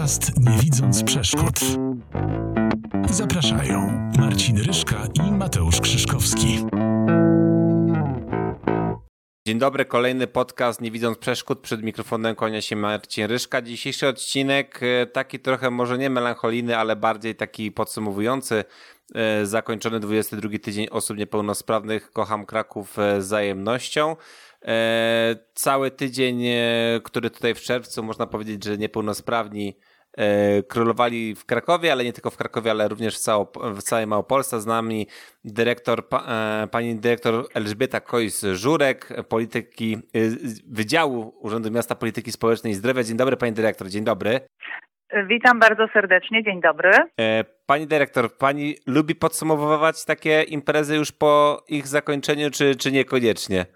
Podcast Nie widząc przeszkód. Zapraszają Marcin Ryszka i Mateusz Krzyszkowski. Dzień dobry, kolejny podcast Nie widząc przeszkód. Przed mikrofonem kłania się Marcin Ryszka. Dzisiejszy odcinek e, taki trochę może nie melancholijny, ale bardziej taki podsumowujący e, zakończony 22 tydzień osób niepełnosprawnych. Kocham Kraków z wzajemnością. E, cały tydzień, który tutaj w czerwcu, można powiedzieć, że niepełnosprawni E, królowali w Krakowie, ale nie tylko w Krakowie, ale również w, cało, w całej Małopolsce. Z nami dyrektor, e, pani dyrektor Elżbieta Kojs-Żurek, polityki, e, Wydziału Urzędu Miasta Polityki Społecznej i Zdrowia. Dzień dobry, pani dyrektor, dzień dobry. Witam bardzo serdecznie, dzień dobry. Pani dyrektor, pani lubi podsumowywać takie imprezy już po ich zakończeniu, czy, czy niekoniecznie?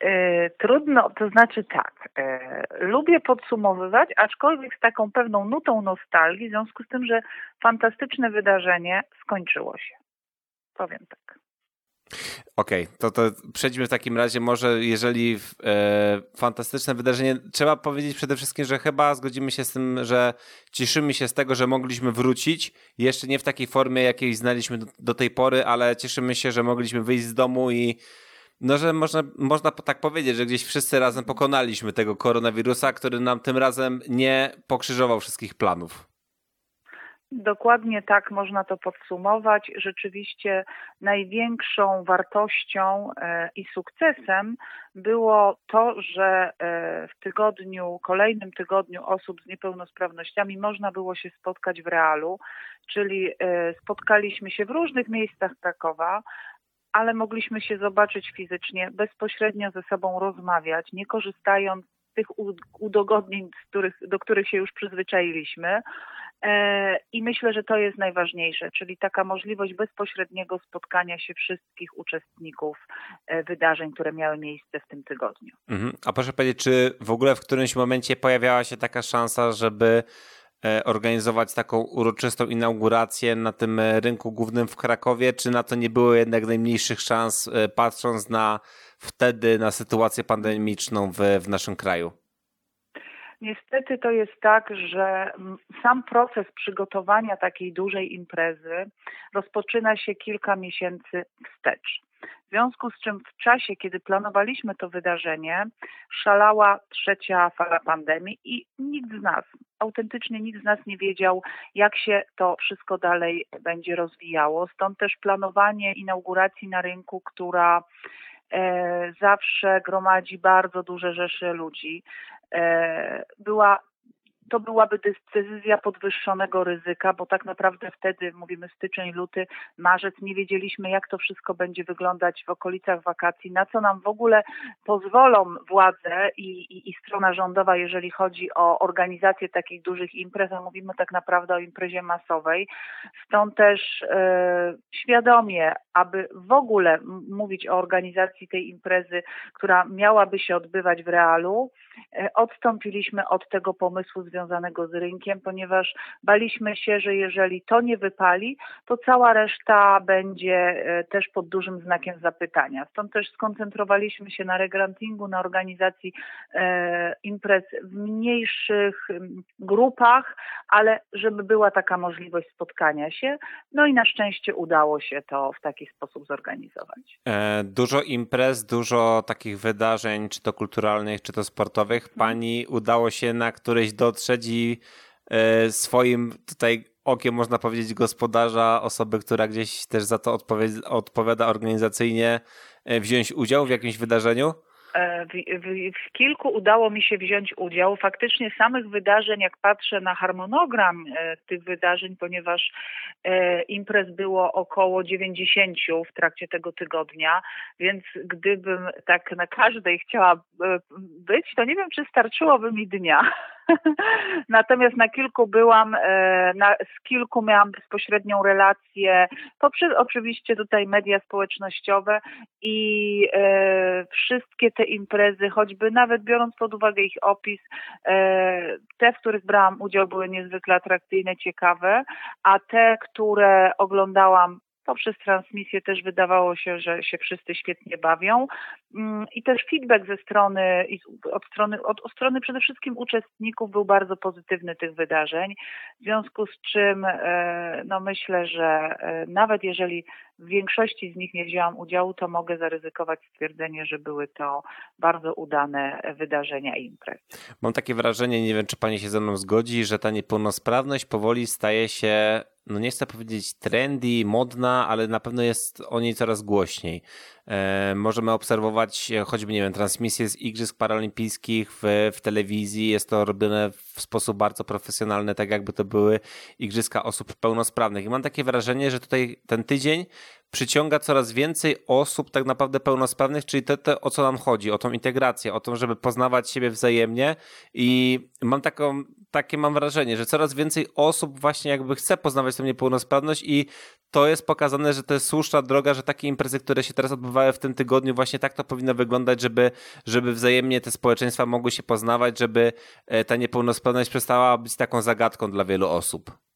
E, trudno, to znaczy tak, e, lubię podsumowywać, aczkolwiek z taką pewną nutą nostalgii, w związku z tym, że fantastyczne wydarzenie skończyło się. Powiem tak. Okej, okay, to, to przejdźmy w takim razie może, jeżeli e, fantastyczne wydarzenie, trzeba powiedzieć przede wszystkim, że chyba zgodzimy się z tym, że cieszymy się z tego, że mogliśmy wrócić, jeszcze nie w takiej formie, jakiej znaliśmy do, do tej pory, ale cieszymy się, że mogliśmy wyjść z domu i no, że można, można tak powiedzieć, że gdzieś wszyscy razem pokonaliśmy tego koronawirusa, który nam tym razem nie pokrzyżował wszystkich planów. Dokładnie tak można to podsumować. Rzeczywiście największą wartością e, i sukcesem było to, że e, w tygodniu, kolejnym tygodniu osób z niepełnosprawnościami można było się spotkać w realu, czyli e, spotkaliśmy się w różnych miejscach Krakowa, ale mogliśmy się zobaczyć fizycznie, bezpośrednio ze sobą rozmawiać, nie korzystając z tych udogodnień, których, do których się już przyzwyczailiśmy. E, I myślę, że to jest najważniejsze, czyli taka możliwość bezpośredniego spotkania się wszystkich uczestników e, wydarzeń, które miały miejsce w tym tygodniu. Mhm. A proszę powiedzieć, czy w ogóle w którymś momencie pojawiała się taka szansa, żeby organizować taką uroczystą inaugurację na tym e, rynku głównym w Krakowie, czy na to nie było jednak najmniejszych szans, e, patrząc na wtedy na sytuację pandemiczną w, w naszym kraju? Niestety to jest tak, że sam proces przygotowania takiej dużej imprezy rozpoczyna się kilka miesięcy wstecz. W związku z czym w czasie, kiedy planowaliśmy to wydarzenie, szalała trzecia fala pandemii i nikt z nas, autentycznie nikt z nas nie wiedział, jak się to wszystko dalej będzie rozwijało. Stąd też planowanie inauguracji na rynku, która e, zawsze gromadzi bardzo duże rzesze ludzi, e, była to byłaby decyzja podwyższonego ryzyka, bo tak naprawdę wtedy, mówimy styczeń, luty, marzec, nie wiedzieliśmy, jak to wszystko będzie wyglądać w okolicach wakacji, na co nam w ogóle pozwolą władze i, i, i strona rządowa, jeżeli chodzi o organizację takich dużych imprez, a mówimy tak naprawdę o imprezie masowej. Stąd też e, świadomie, aby w ogóle mówić o organizacji tej imprezy, która miałaby się odbywać w realu, e, odstąpiliśmy od tego pomysłu związanego związanego z rynkiem, ponieważ baliśmy się, że jeżeli to nie wypali, to cała reszta będzie e, też pod dużym znakiem zapytania. Stąd też skoncentrowaliśmy się na regrantingu, na organizacji e, imprez w mniejszych grupach, ale żeby była taka możliwość spotkania się. No i na szczęście udało się to w taki sposób zorganizować. E, dużo imprez, dużo takich wydarzeń, czy to kulturalnych, czy to sportowych. Mhm. Pani udało się na któreś dotrzeć śledzi e, swoim tutaj okiem, można powiedzieć, gospodarza, osoby, która gdzieś też za to odpowiada organizacyjnie, e, wziąć udział w jakimś wydarzeniu? E, w, w, w, kilku udało mi się wziąć udział. Faktycznie samych wydarzeń, jak patrzę na harmonogram e, tych wydarzeń, ponieważ e, imprez było około 90 w trakcie tego tygodnia, więc gdybym tak na każdej chciała e, być, to nie wiem, czy starczyłoby mi dnia. Natomiast na kilku byłam, e, na, z kilku miałam bezpośrednią relację, poprzez oczywiście tutaj media społecznościowe i e, wszystkie te imprezy, choćby nawet biorąc pod uwagę ich opis, e, te, w których brałam udział, były niezwykle atrakcyjne, ciekawe, a te, które oglądałam poprzez transmisję też wydawało się, że się wszyscy świetnie bawią mm, i też feedback ze strony, od strony, od, od strony przede wszystkim uczestników był bardzo pozytywny tych wydarzeń, w związku z czym e, no myślę, że e, nawet jeżeli w większości z nich nie wzięłam udziału, to mogę zaryzykować stwierdzenie, że były to bardzo udane wydarzenia i imprezy. Mam takie wrażenie, nie wiem czy pani się ze mną zgodzi, że ta niepełnosprawność powoli staje się no nie chcę powiedzieć trendy, modna, ale na pewno jest o niej coraz głośniej. E, możemy obserwować e, choćby, nie wiem, transmisje z Igrzysk Paralimpijskich w, w telewizji. Jest to robione w sposób bardzo profesjonalny, tak jakby to były Igrzyska osób pełnosprawnych. I mam takie wrażenie, że tutaj ten tydzień przyciąga coraz więcej osób tak naprawdę pełnosprawnych, czyli to, to o co nam chodzi, o tą integrację, o to, żeby poznawać siebie wzajemnie i mam taką, takie mam wrażenie, że coraz więcej osób właśnie jakby chce poznawać tę niepełnosprawność i to jest pokazane, że to jest słuszna droga, że takie imprezy, które się teraz odbywały w tym tygodniu, właśnie tak to powinno wyglądać, żeby, żeby wzajemnie te społeczeństwa mogły się poznawać, żeby e, ta niepełnosprawność przestała być taką zagadką dla wielu osób.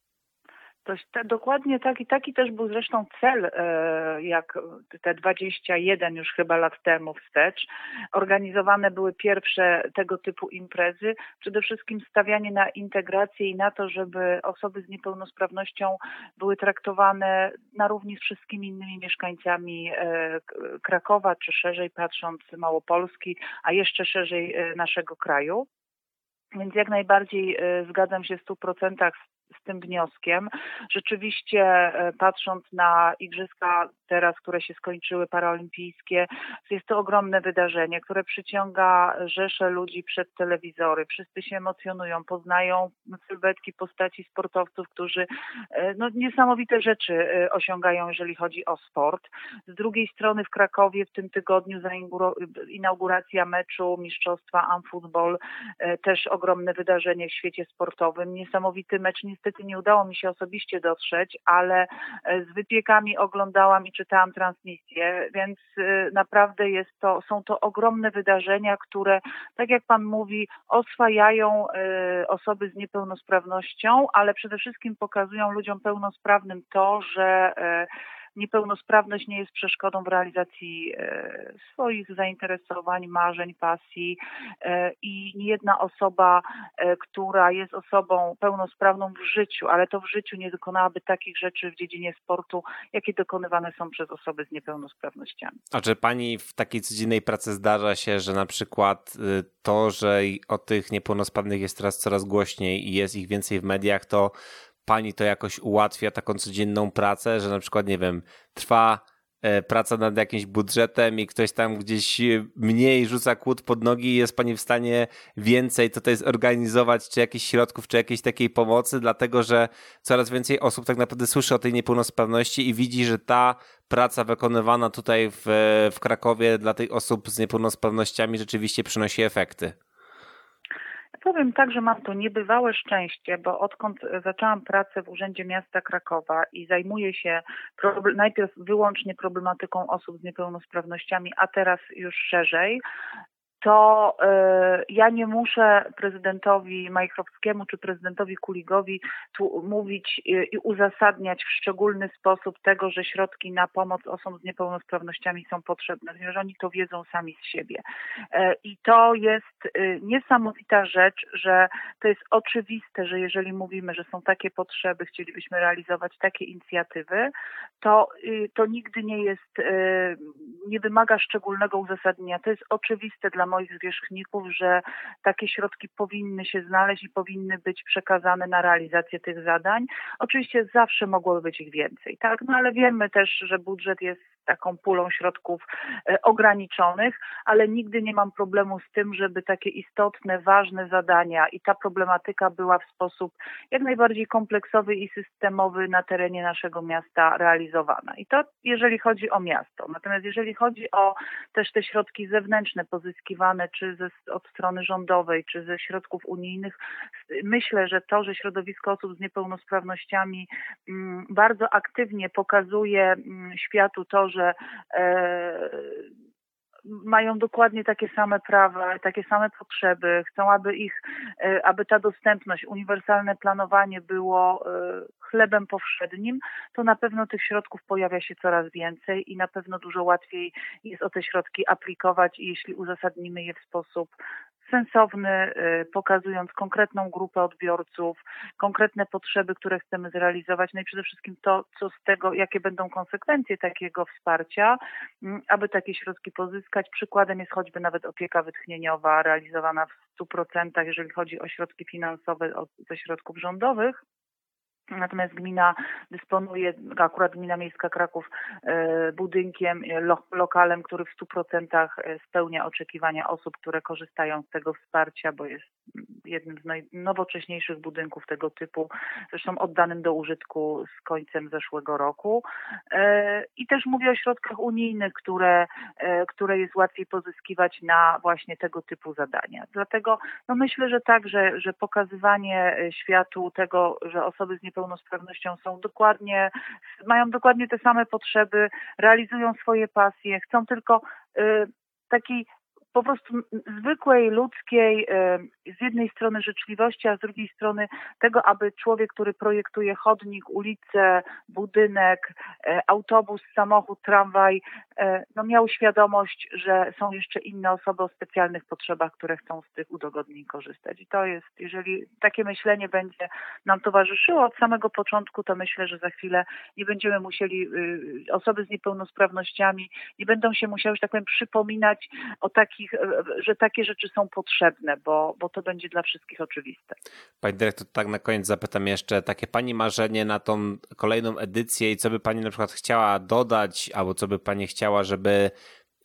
To, te, dokładnie taki, taki też był zresztą cel, e, jak te 21 już chyba lat temu wstecz. Organizowane były pierwsze tego typu imprezy. Przede wszystkim stawianie na integrację i na to, żeby osoby z niepełnosprawnością były traktowane na równi z wszystkimi innymi mieszkańcami e, Krakowa, czy szerzej patrząc Małopolski, a jeszcze szerzej e, naszego kraju. Więc jak najbardziej zgadzam się w 100% z tym wnioskiem. Rzeczywiście e, patrząc na igrzyska teraz, które się skończyły paraolimpijskie, jest to ogromne wydarzenie, które przyciąga rzesze ludzi przed telewizory. Wszyscy się emocjonują, poznają sylwetki postaci sportowców, którzy e, no, niesamowite rzeczy e, osiągają, jeżeli chodzi o sport. Z drugiej strony w Krakowie w tym tygodniu inauguracja meczu Mistrzostwa Amfootball, też ogromne wydarzenie w świecie sportowym. Niesamowity mecz, niestety nie udało mi się osobiście dotrzeć, ale e, z wypiekami oglądałam i czytałam transmisję, więc e, naprawdę jest to, są to ogromne wydarzenia, które, tak jak Pan mówi, oswajają e, osoby z niepełnosprawnością, ale przede wszystkim pokazują ludziom pełnosprawnym to, że niepełnosprawność nie jest przeszkodą w realizacji e, swoich zainteresowań, marzeń, pasji e, i niejedna osoba, e, która jest osobą pełnosprawną w życiu, ale to w życiu nie dokonałaby takich rzeczy w dziedzinie sportu, jakie dokonywane są przez osoby z niepełnosprawnościami. A czy pani w takiej codziennej pracy zdarza się, że na przykład y, to, że o tych niepełnosprawnych jest teraz coraz głośniej i jest ich więcej w mediach, to pani to jakoś ułatwia taką codzienną pracę, że na przykład, nie wiem, trwa e, praca nad jakimś budżetem i ktoś tam gdzieś mniej rzuca kłód pod nogi i jest pani w stanie więcej tutaj zorganizować, czy jakichś środków, czy jakiejś takiej pomocy, dlatego że coraz więcej osób tak naprawdę słyszy o tej niepełnosprawności i widzi, że ta praca wykonywana tutaj w, w Krakowie dla tych osób z niepełnosprawnościami rzeczywiście przynosi efekty. Powiem tak, że mam to niebywałe szczęście, bo odkąd zaczęłam pracę w Urzędzie Miasta Krakowa i zajmuję się najpierw wyłącznie problematyką osób z niepełnosprawnościami, a teraz już szerzej, to y, ja nie muszę prezydentowi Majchrowskiemu czy prezydentowi Kuligowi tu mówić i uzasadniać w szczególny sposób tego, że środki na pomoc osobom z niepełnosprawnościami są potrzebne, ponieważ oni to wiedzą sami z siebie. E, I to jest y, niesamowita rzecz, że to jest oczywiste, że jeżeli mówimy, że są takie potrzeby, chcielibyśmy realizować takie inicjatywy, to, y, to nigdy nie jest, nie wymaga szczególnego uzasadnienia. To jest oczywiste dla moich zwierzchników, że takie środki powinny się znaleźć i powinny być przekazane na realizację tych zadań. Oczywiście zawsze mogłoby być ich więcej, tak? No ale wiemy też, że budżet jest taką pulą środków e, ograniczonych, ale nigdy nie mam problemu z tym, żeby takie istotne, ważne zadania i ta problematyka była w sposób jak najbardziej kompleksowy i systemowy na terenie naszego miasta realizowana. I to jeżeli chodzi o miasto. Natomiast jeżeli chodzi o też te środki zewnętrzne pozyskiwane czy ze, od strony rządowej, czy ze środków unijnych, myślę, że to, że środowisko osób z niepełnosprawnościami mm, bardzo aktywnie pokazuje mm, światu to, że e, mają dokładnie takie same prawa, takie same potrzeby, chcą, aby ich, e, aby ta dostępność, uniwersalne planowanie było e, chlebem powszednim, to na pewno tych środków pojawia się coraz więcej i na pewno dużo łatwiej jest o te środki aplikować, jeśli uzasadnimy je w sposób sensowny, y, pokazując konkretną grupę odbiorców, konkretne potrzeby, które chcemy zrealizować, no i przede wszystkim to, co z tego, jakie będą konsekwencje takiego wsparcia, mm, aby takie środki pozyskać. Przykładem jest choćby nawet opieka wytchnieniowa realizowana w 100%, jeżeli chodzi o środki finansowe ze środków rządowych. Natomiast gmina dysponuje, akurat gmina miejska Kraków, e, budynkiem, e, lo, lokalem, który w 100% e, spełnia oczekiwania osób, które korzystają z tego wsparcia, bo jest jednym z najnowocześniejszych budynków tego typu, zresztą oddanym do użytku z końcem zeszłego roku. I też mówię o środkach unijnych, które, które jest łatwiej pozyskiwać na właśnie tego typu zadania. Dlatego no myślę, że tak, że, że pokazywanie światu tego, że osoby z niepełnosprawnością niepełnosprawnością są dokładnie, mają dokładnie te same potrzeby, realizują swoje pasje, chcą tylko y, takiej po prostu zwykłej, ludzkiej, e, z jednej strony życzliwości, a z drugiej strony tego, aby człowiek, który projektuje chodnik, ulicę, budynek, e, autobus, samochód, tramwaj, e, no miał świadomość, że są jeszcze inne osoby o specjalnych potrzebach, które chcą z tych udogodnień korzystać. I to jest, jeżeli takie myślenie będzie nam towarzyszyło od samego początku, to myślę, że za chwilę nie będziemy musieli, y, osoby z niepełnosprawnościami nie będą się musiały, że tak powiem, przypominać o takich takich, e, że takie rzeczy są potrzebne, bo, bo to będzie dla wszystkich oczywiste. Pani dyrektor, tak na koniec zapytam jeszcze, takie Pani marzenie na tą kolejną edycję i co by Pani na przykład chciała dodać, albo co by Pani chciała, żeby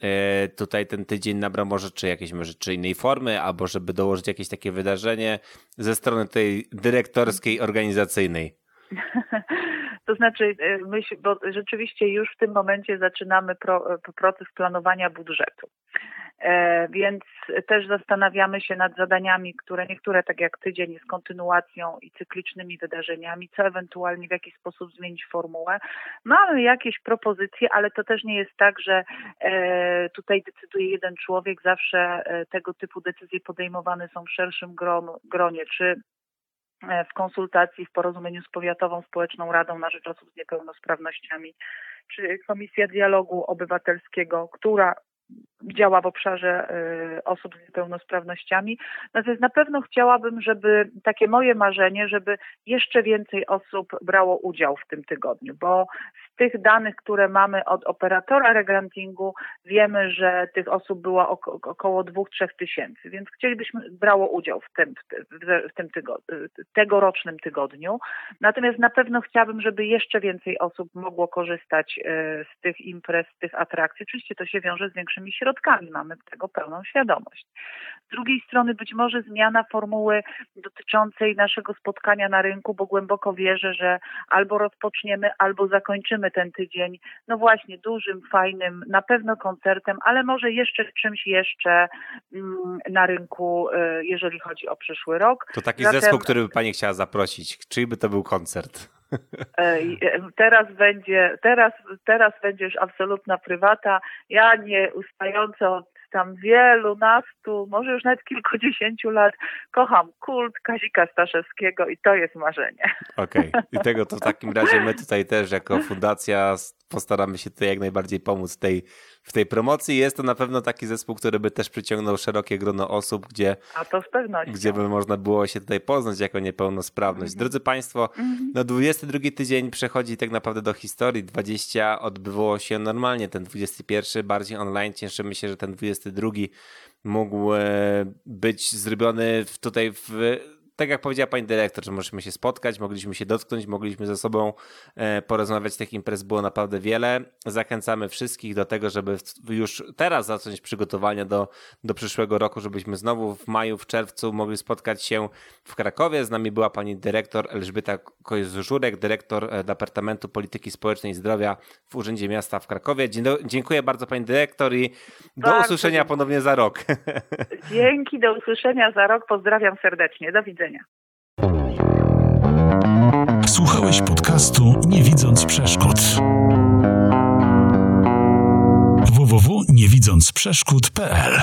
e, tutaj ten tydzień nabrał może czy jakiejś może czy innej formy, albo żeby dołożyć jakieś takie wydarzenie ze strony tej dyrektorskiej, organizacyjnej? To znaczy, e, myśl, bo rzeczywiście już w tym momencie zaczynamy pro, proces planowania budżetu. E, więc też zastanawiamy się nad zadaniami, które niektóre, tak jak tydzień, jest kontynuacją i cyklicznymi wydarzeniami, co ewentualnie w jakiś sposób zmienić formułę. Mamy jakieś propozycje, ale to też nie jest tak, że e, tutaj decyduje jeden człowiek. Zawsze e, tego typu decyzje podejmowane są w szerszym gronie, czy w konsultacji, w porozumieniu z Powiatową Społeczną Radą na Rzecz Osób z Niepełnosprawnościami, czy Komisja Dialogu Obywatelskiego, która działa w obszarze y, osób z niepełnosprawnościami. Natomiast na pewno chciałabym, żeby takie moje marzenie, żeby jeszcze więcej osób brało udział w tym tygodniu, bo z tych danych, które mamy od operatora regrantingu, wiemy, że tych osób było około 2-3 tysięcy, więc chcielibyśmy brało udział w tym, w tym tygodniu, tegorocznym tygodniu. Natomiast na pewno chciałabym, żeby jeszcze więcej osób mogło korzystać y, z tych imprez, z tych atrakcji. Oczywiście to się wiąże z większymi środkami, środkami, mamy tego pełną świadomość. Z drugiej strony być może zmiana formuły dotyczącej naszego spotkania na rynku, bo głęboko wierzę, że albo rozpoczniemy, albo zakończymy ten tydzień, no właśnie dużym, fajnym, na pewno koncertem, ale może jeszcze czymś jeszcze mm, na rynku, y, jeżeli chodzi o przyszły rok. To taki Zatem... zespół, który by Pani chciała zaprosić. Czyj by to był koncert? E, teraz będzie, teraz, teraz będzie już absolutna prywata. Ja nie ustająco od tam wielu nastu, może już nawet kilkudziesięciu lat kocham kult Kazika Staszewskiego i to jest marzenie. Okej, okay. i tego to w takim razie my tutaj też jako fundacja postaramy się tutaj jak najbardziej pomóc tej, w tej promocji. Jest to na pewno taki zespół, który by też przyciągnął szerokie grono osób, gdzie, A to z pewnością. gdzie by można było się tutaj poznać jako niepełnosprawność. -hmm. Drodzy Państwo, -hmm. no 22 tydzień przechodzi tak naprawdę do historii. 20 odbyło się normalnie, ten 21 bardziej online. Cieszymy się, że ten 22 mógł e, być zrobiony tutaj w tak jak powiedziała pani dyrektor, że mogliśmy się spotkać, mogliśmy się dotknąć, mogliśmy ze sobą e, porozmawiać. Tych imprez było naprawdę wiele. Zachęcamy wszystkich do tego, żeby już teraz zacząć przygotowania do, do przyszłego roku, żebyśmy znowu w maju, w czerwcu mogli spotkać się w Krakowie. Z nami była pani dyrektor Elżbieta Kojus-Żurek, dyrektor e, Departamentu Polityki Społecznej i Zdrowia w Urzędzie Miasta w Krakowie. Dziękuję bardzo pani dyrektor i do bardzo usłyszenia dziękuję. ponownie za rok. Dzięki, do usłyszenia za rok. Pozdrawiam serdecznie. Do widzenia Słuchałeś podcastu Nie widząc przeszkód. www.niewidzącprzeszkód.pl